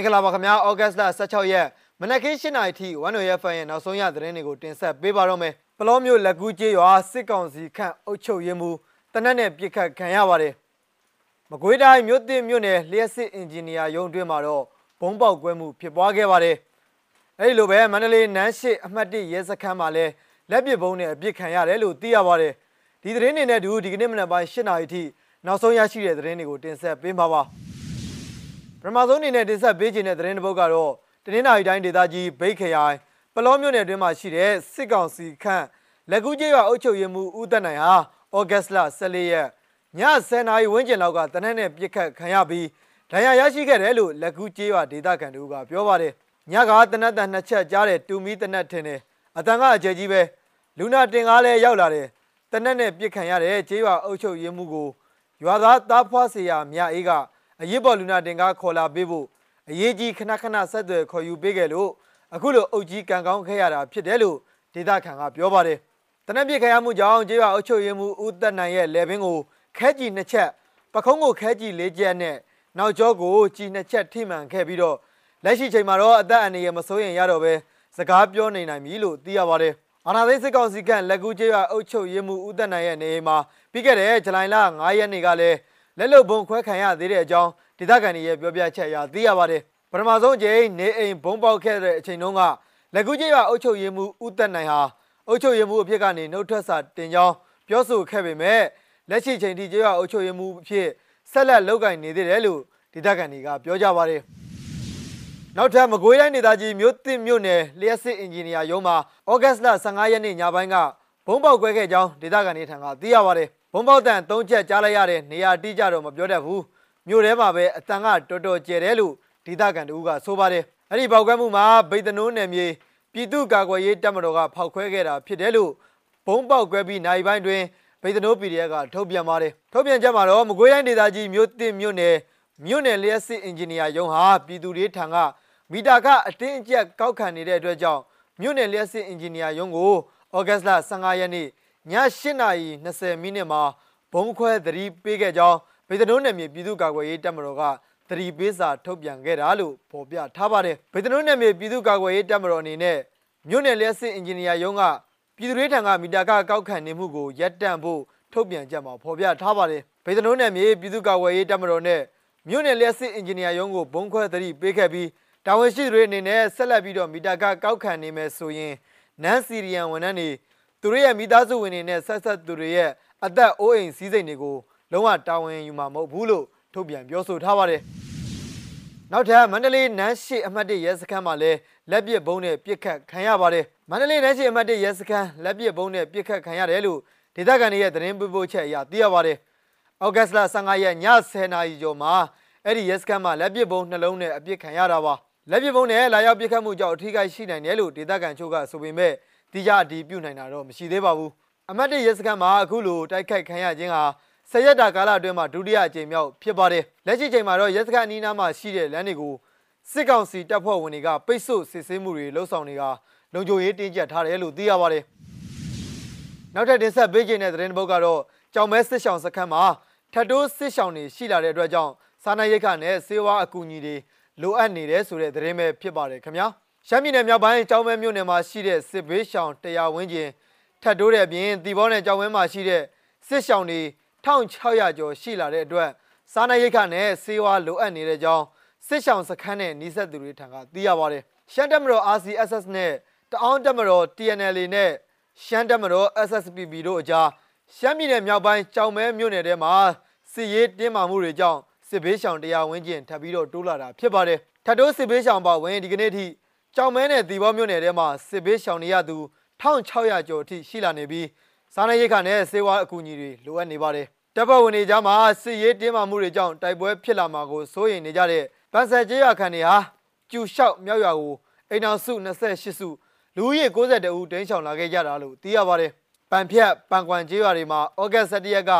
င်္ဂလာပါခင်ဗျာဩဂတ်စ်လ16ရက်မနက်ခင်း7:00နာရီထိဝန်တော်ရဖန်ရဲ့နောက်ဆုံးရသတင်းတွေကိုတင်ဆက်ပေးပါတော့မယ်ပလောမျိုးလက်ကူးကျေးရွာစစ်ကောင်စီခန့်အုပ်ချုပ်ရေးမှူးတနက်နဲ့ပြစ်ခတ်ခံရပါတယ်မကွေးတိုင်းမြို့သစ်မြို့နယ်လျှက်စစ်အင်ဂျင်နီယာရုံးအတွင်းမှာတော့ဘုံပေါက်ကွဲမှုဖြစ်ပွားခဲ့ပါတယ်အဲဒီလိုပဲမန္တလေးနန်းရှိအမှတ်1ရဲစခန်းမှာလည်းလက်ပစ်ဘုံနဲ့အပြစ်ခံရတယ်လို့သိရပါတယ်ဒီသတင်းတွေနဲ့တူဒီကနေ့မနက်ပိုင်း7:00နာရီထိနောက်ဆုံးရရှိတဲ့သတင်းတွေကိုတင်ဆက်ပေးမှာပါ ပထမဆုံးအနေနဲ့တင်ဆက်ပေးခြင်းတဲ့သတင်းတစ်ပုဒ်ကတော့တနင်္လာရီတိုင်းဒေသကြီးဘိတ်ခရိုင်ပလောမြို့နယ်အတွင်းမှာရှိတဲ့စစ်ကောင်စီခန့်လက်ကူးကျေးရွာအုပ်ချုပ်ရေးမှူးဦးသက်နိုင်ဟာဩဂတ်စ်လ14ရက်ည10:00နာရီဝန်းကျင်လောက်ကတနက်နဲ့ပြစ်ခတ်ခံရပြီးဒဏ်ရာရရှိခဲ့တယ်လို့လက်ကူးကျေးရွာဒေသခံတို့ကပြောပါတယ်။ညကတနက်တန်နှစ်ချက်ကြားတဲ့တူမီတနက်ထင်တယ်။အတန်ကအကျယ်ကြီးပဲလူနာတင်ကားလည်းရောက်လာတယ်။တနက်နဲ့ပြစ်ခံရတဲ့ကျေးရွာအုပ်ချုပ်ရေးမှူးကိုရွာသားတားဖွားစရာမြအေးက အရေးပေါ်လူနာတင်ကားခေါ်လာပေးဖို့အရေးကြီးခဏခဏဆက်သွယ်ခေါ်ယူပေးခဲ့လို့အခုလိုအုပ်ကြီးကံကောင်းခဲ့ရတာဖြစ်တယ်လို့ဒေသခံကပြောပါတယ်တနက်ပြစ်ခရမှုကြောင့်ကျေးရွာအုပ်ချုပ်ရေးမှူးဦးသက်နိုင်ရဲ့လေဘင်းကိုခဲကြီးနှစ်ချက်ပခုံးကိုခဲကြီးလေးချက်နဲ့နောက်ကျောကိုကြီးနှစ်ချက်ထိမှန်ခဲ့ပြီးတော့လက်ရှိချိန်မှာတော့အသက်အန္တရာယ်မစိုးရင်ရတော့ပဲစကားပြောနေနိုင်ပြီလို့သိရပါတယ်အာနာသိစစ်ကောင်စီကလက်ကူးကျေးရွာအုပ်ချုပ်ရေးမှူးဦးသက်နိုင်ရဲ့နေအိမ်မှာပြီးခဲ့တဲ့ဇူလိုင်လ9ရက်နေ့ကလည်း လက်လုံဘုံခွဲခံရသေးတဲ့အကြောင်းဒေသခံတွေရဲ့ပြောပြချက်အရသိရပါတယ်ပထမဆုံးအချိန်နေအိမ်ဘုံပေါက်ခဲ့တဲ့အချိန်တုန်းကလက်ကူးကျေးရွာအုပ်ချုပ်ရေးမှူးဦးသက်နိုင်ဟာအုပ်ချုပ်ရေးမှူးအဖြစ်ကနေနှုတ်ထွက်စာတင်ကြောင်းပြောဆိုခဲ့ပေမဲ့လက်ရှိချိန်ထိကျေးရွာအုပ်ချုပ်ရေးမှူးအဖြစ်ဆက်လက်လုပ်ကိုင်နေသေးတယ်လို့ဒေသခံတွေကပြောကြပါတယ်နောက်ထပ်မကွေးတိုင်းဒေသကြီးမြို့သစ်မြို့နယ်လျှက်စစ်အင်ဂျင်နီယာရုံးမှာဩဂတ်စ်လ15ရက်နေ့ညပိုင်းကဘုံပေါက်ကွဲခဲ့ကြောင်းဒေသခံတွေထံကသိရပါတယ် ဘုံပေါက်တန်၃ချက်ကြားလိုက်ရတဲ့နေရာတိကျတော့မပြောတတ်ဘူးမြို့ထဲမှာပဲအတန်ကတော်တော်ကျယ်တယ်လို့ဒေသခံတို့ကဆိုပါတယ်အဲ့ဒီပေါက်ကွဲမှုမှာဗိတ်တနိုးနယ်မြေပြည်သူ့ကာကွယ်ရေးတပ်မတော်ကဖောက်ခွဲခဲ့တာဖြစ်တယ်လို့ဘုံပေါက်ကွဲပြီးနိုင်ပိုင်းတွင်ဗိတ်တနိုး PDF ကထုတ်ပြန်ပါတယ်ထုတ်ပြန်ချက်မှာတော့မကွေးတိုင်းဒေသကြီးမြို့သစ်မြို့နယ်မြို့နယ်လျှက်စစ်အင်ဂျင်နီယာရုံးဟာပြည်သူတွေထံကမီတာကအတင်းအကျပ်ကောက်ခံနေတဲ့အတွက်ကြောင့်မြို့နယ်လျှက်စစ်အင်ဂျင်နီယာရုံးကိုဩဂတ်စ်လ15ရက်နေ့ ည8:20မိနစ်မှာဘုံခွဲသတိပေးခဲ့ကြောင်းဗေဒနိုးနယ်မြေပြည်သူ့ကာကွယ်ရေးတပ်မတော်ကသတိပေးစာထုတ်ပြန်ခဲ့တာလို့ဖော်ပြထားပါတယ်ဗေဒနိုးနယ်မြေပြည်သူ့ကာကွယ်ရေးတပ်မတော်အနေနဲ့မြို့နယ်လျှက်စစ်အင်ဂျင်နီယာရုံးကပြည်သူ့ရေးထံကမီတာကကောက်ခံနေမှုကိုရပ်တန့်ဖို့ထုတ်ပြန်ကြမှာဖော်ပြထားပါတယ်ဗေဒနိုးနယ်မြေပြည်သူ့ကာကွယ်ရေးတပ်မတော်နဲ့မြို့နယ်လျှက်စစ်အင်ဂျင်နီယာရုံးကိုဘုံခွဲသတိပေးခဲ့ပြီးတာဝန်ရှိသူတွေအနေနဲ့ဆက်လက်ပြီးတော့မီတာကကောက်ခံနေမယ်ဆိုရင်နန်စီရီယန်ဝန်ထမ်းတွေ သူတို့ရဲ့မိသားစုဝင်တွေနဲ့ဆက်ဆက်သူတွေရဲ့အသက်အိုးအိမ်စည်းစိမ်တွေကိုလုံးဝတာဝန်ယူမှာမဟုတ်ဘူးလို့ထုတ်ပြန်ပြောဆိုထားပါတယ်။နောက်ထပ်မန္တလေးနန်းရှိအမှတ်၁ရဲစခန်းမှာလည်းလက်ပစ်ဘုံနဲ့ပြစ်ခတ်ခံရပါတယ်။မန္တလေးနန်းရှိအမှတ်၁ရဲစခန်းလက်ပစ်ဘုံနဲ့ပြစ်ခတ်ခံရတယ်လို့ဒေသခံတွေရဲ့သတင်းပေးပို့ချက်အရသိရပါတယ်။ဩဂတ်စ်လ15ရက်ည10:00နာရီကျော်မှာအဲ့ဒီရဲစခန်းမှာလက်ပစ်ဘုံနှလုံးနဲ့အပြစ်ခံရတာပါ။လက်ပစ်ဘုံနဲ့လာရောက်ပြစ်ခတ်မှုကြောင့်အထူးကိရှိနိုင်တယ်လို့ဒေသခံချို့ကဆိုပေမဲ့ တိကျအတည်ပြုနိုင်တာတော့မရှိသေးပါဘူး။အမတ်တရဲစခန်းမှာအခုလိုတိုက်ခိုက်ခံရခြင်းဟာဆယ်ရက်တာကာလအတွင်းမှာဒုတိယအကြိမ်မြောက်ဖြစ်ပါတယ်။လက်ရှိချိန်မှာတော့ရဲစခန်းအနီးနားမှာရှိတဲ့လမ်းတွေကိုစစ်ကောင်စီတပ်ဖွဲ့ဝင်တွေကပိတ်ဆို့စစ်ဆေးမှုတွေလှုပ်ဆောင်နေတာလုံခြုံရေးတင်းကျပ်ထားတယ်လို့သိရပါတယ်။နောက်ထပ်တင်ဆက်ပေးခြင်းတဲ့သတင်းတစ်ပုဒ်ကတော့ကြောင်မဲစစ်ဆောင်စခန်းမှာထတ်တိုးစစ်ဆောင်တွေရှိလာတဲ့အတွက်ကြောင့်စားနပ်ရိက္ခနဲ့ဆေးဝါးအကူအညီတွေလိုအပ်နေတယ်ဆိုတဲ့သတင်းပဲဖြစ်ပါတယ်ခင်ဗျာ။ ရှမ်းပြည်နယ်မြောက်ပိုင်းကြောင်မဲမြို့နယ်မှာရှိတဲ့စစ်ဘေးရှောင်တရားဝန်းကျင်ထတ်တိုးတဲ့အပြင်တီဘောနဲ့ကြောင်ဝဲမှာရှိတဲ့စစ်ရှောင်တွေ1600ကျော်ရှိလာတဲ့အတွက်စားနပ်ရိက္ခနဲ့ဆေးဝါးလိုအပ်နေတဲ့ကြောင်းစစ်ရှောင်စခန်းနဲ့နှိစက်သူတွေထံကသိရပါတယ်။ရှမ်းတပ်မတော် RCSS နဲ့တအောင်းတပ်မတော် TNLA နဲ့ရှမ်းတပ်မတော် SSPB တို့အကြားရှမ်းပြည်နယ်မြောက်ပိုင်းကြောင်မဲမြို့နယ်ထဲမှာစစ်ရေးတင်းမာမှုတွေကြောင့်စစ်ဘေးရှောင်တရားဝန်းကျင်ထပ်ပြီးတော့တိုးလာတာဖြစ်ပါတယ်။ထပ်တိုးစစ်ဘေးရှောင်ပါဝင်ဒီကနေ့ထိ ကြောင်မဲနဲ့တီဘောမြို့နယ်ထဲမှာစစ်ဘေးရှောင်နေရသူ1600ကျော်အထိရှိလာနေပြီးစားနပ်ရိက္ခနဲ့ဆေးဝါးအကူအညီတွေလိုအပ်နေပါတယ်။တပ်ဖွဲ့ဝင်တွေကြားမှာစစ်ရေးတင်းမာမှုတွေကြောင့်တိုက်ပွဲဖြစ်လာမှာကိုစိုးရိမ်နေကြတဲ့ဗန်ဆယ်ကျေးရွာခံတွေဟာကျူလျှောက်မြောက်ရွာကိုအိမ်အောင်စု28စုလူဦးရေ62ဦးတင်းချောင်လာခဲ့ကြတာလို့သိရပါတယ်။ပန်ဖြတ်ပန်ကွမ်ကျေးရွာတွေမှာဩဂတ်17ရက်က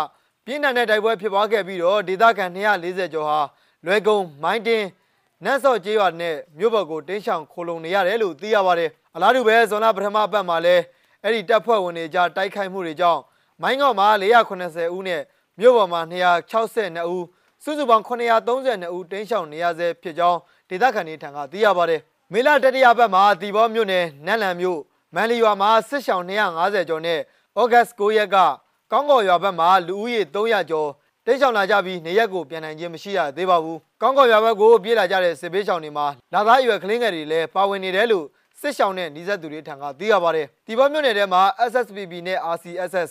ပြင်းထန်တဲ့တိုက်ပွဲဖြစ်ပွားခဲ့ပြီးတော့ဒေသခံ240ကျော်ဟာလွယ်ကုံမိုင်းတင်း နတ်စော့ကျေးရွာနဲ့မြို့ဘက်ကိုတင်းချောင်ခိုလုံနေရတယ်လို့သိရပါတယ်။အလားတူပဲဇွန်လပထမပတ်မှာလည်းအဲ့ဒီတပ်ဖွဲ့ဝင်တွေကြားတိုက်ခိုက်မှုတွေကြောင့်မိုင်းငေါ့မှာ480ဦးနဲ့မြို့ပေါ်မှာ262ဦးစုစုပေါင်း932ဦးတင်းရှောင်နေရဆဲဖြစ်ကြောင်းဒေသခံတွေထံကသိရပါတယ်မေလတတိယပတ်မှာတီဘောမြို့နယ်နတ်လန်မြို့မန်လီရွာမှာစစ်ရှောင်250ကျော်နဲ့ဩဂတ်9ရက်ကကောင်းကော်ရွာဘက်မှာလူဦးရေ300ကျော် တိတ်ဆောင်လာကြပြီးနေရက်ကိုပြန်နိုင်ခြင်းမရှိရသေးပါဘူး။ကောင်းကော်ရွာဘက်ကိုပြေးလာကြတဲ့စစ်ဘေးရှောင်တွေမှာလာသားရွယ်ကလေးငယ်တွေလည်းပါဝင်နေတယ်လို့စစ်ရှောင်တဲ့နှိစက်သူတွေထံကသိရပါတယ်။ဒီဘောမြို့နယ်ထဲမှာ SSPB နဲ့ RCSS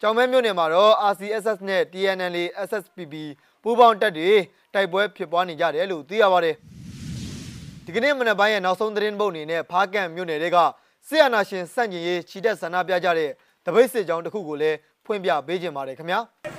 ကြောင်မဲမြို့နယ်မှာတော့ RCSS နဲ့ TNL SSPB ပူးပေါင်းတပ်တွေတိုက်ပွဲဖြစ်ပွားနေကြတယ်လို့သိရပါတယ်။ဒီကနေ့မနက်ပိုင်းရဲ့နောက်ဆုံးသတင်းပုတ်အနေနဲ့ဖားကန့်မြို့နယ်တွေကဆီယနာရှင်စန့်ကျင်ရေးခြိတက်ဆန္ဒပြကြတဲ့တပိတ်စစ်ကြောင်းတစ်ခုကိုလည်းဖွင့်ပြပေးခြင်းပါတယ်ခင်ဗျာ။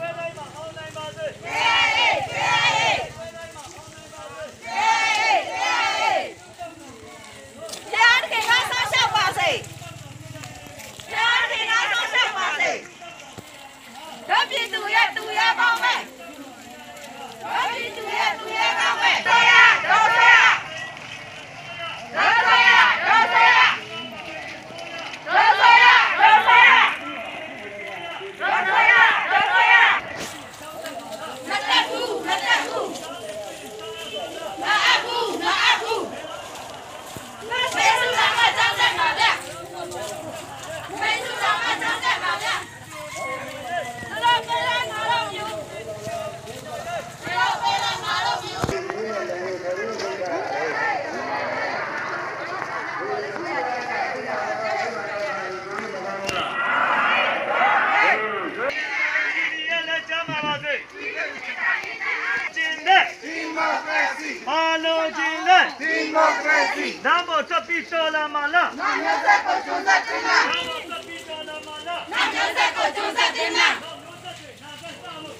Democracy. Damos a piso la mala. Nanya se kochuza tina. Damos a piso la mala. Nanya se kochuza tina.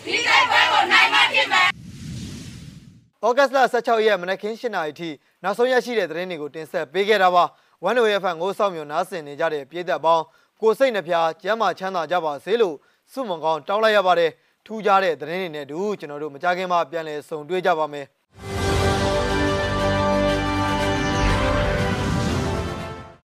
Dice fuego, naima kime. ဩဂတ်လ16ရက်မနက်ခင်း7:00နာရီအထိနောက်ဆုံးရရှိတဲ့သတင်းတွေကိုတင်ဆက်ပေးခဲ့တာပါ။ One Way FM ကိုစောင့်မျှော်နားဆင်နေကြတဲ့ပြည်သက်ပေါင်းကိုစိတ်နှပြကျမ်းမာချမ်းသာကြပါစေလို့ဆုမွန်ကောင်းတောင်းလိုက်ရပါတယ်။ထူးခြားတဲ့သတင်းတွေနဲ့တူကျွန်တော်တို့မကြခင်မှာပြန်လည်ဆုံတွေ့ကြပါမယ်။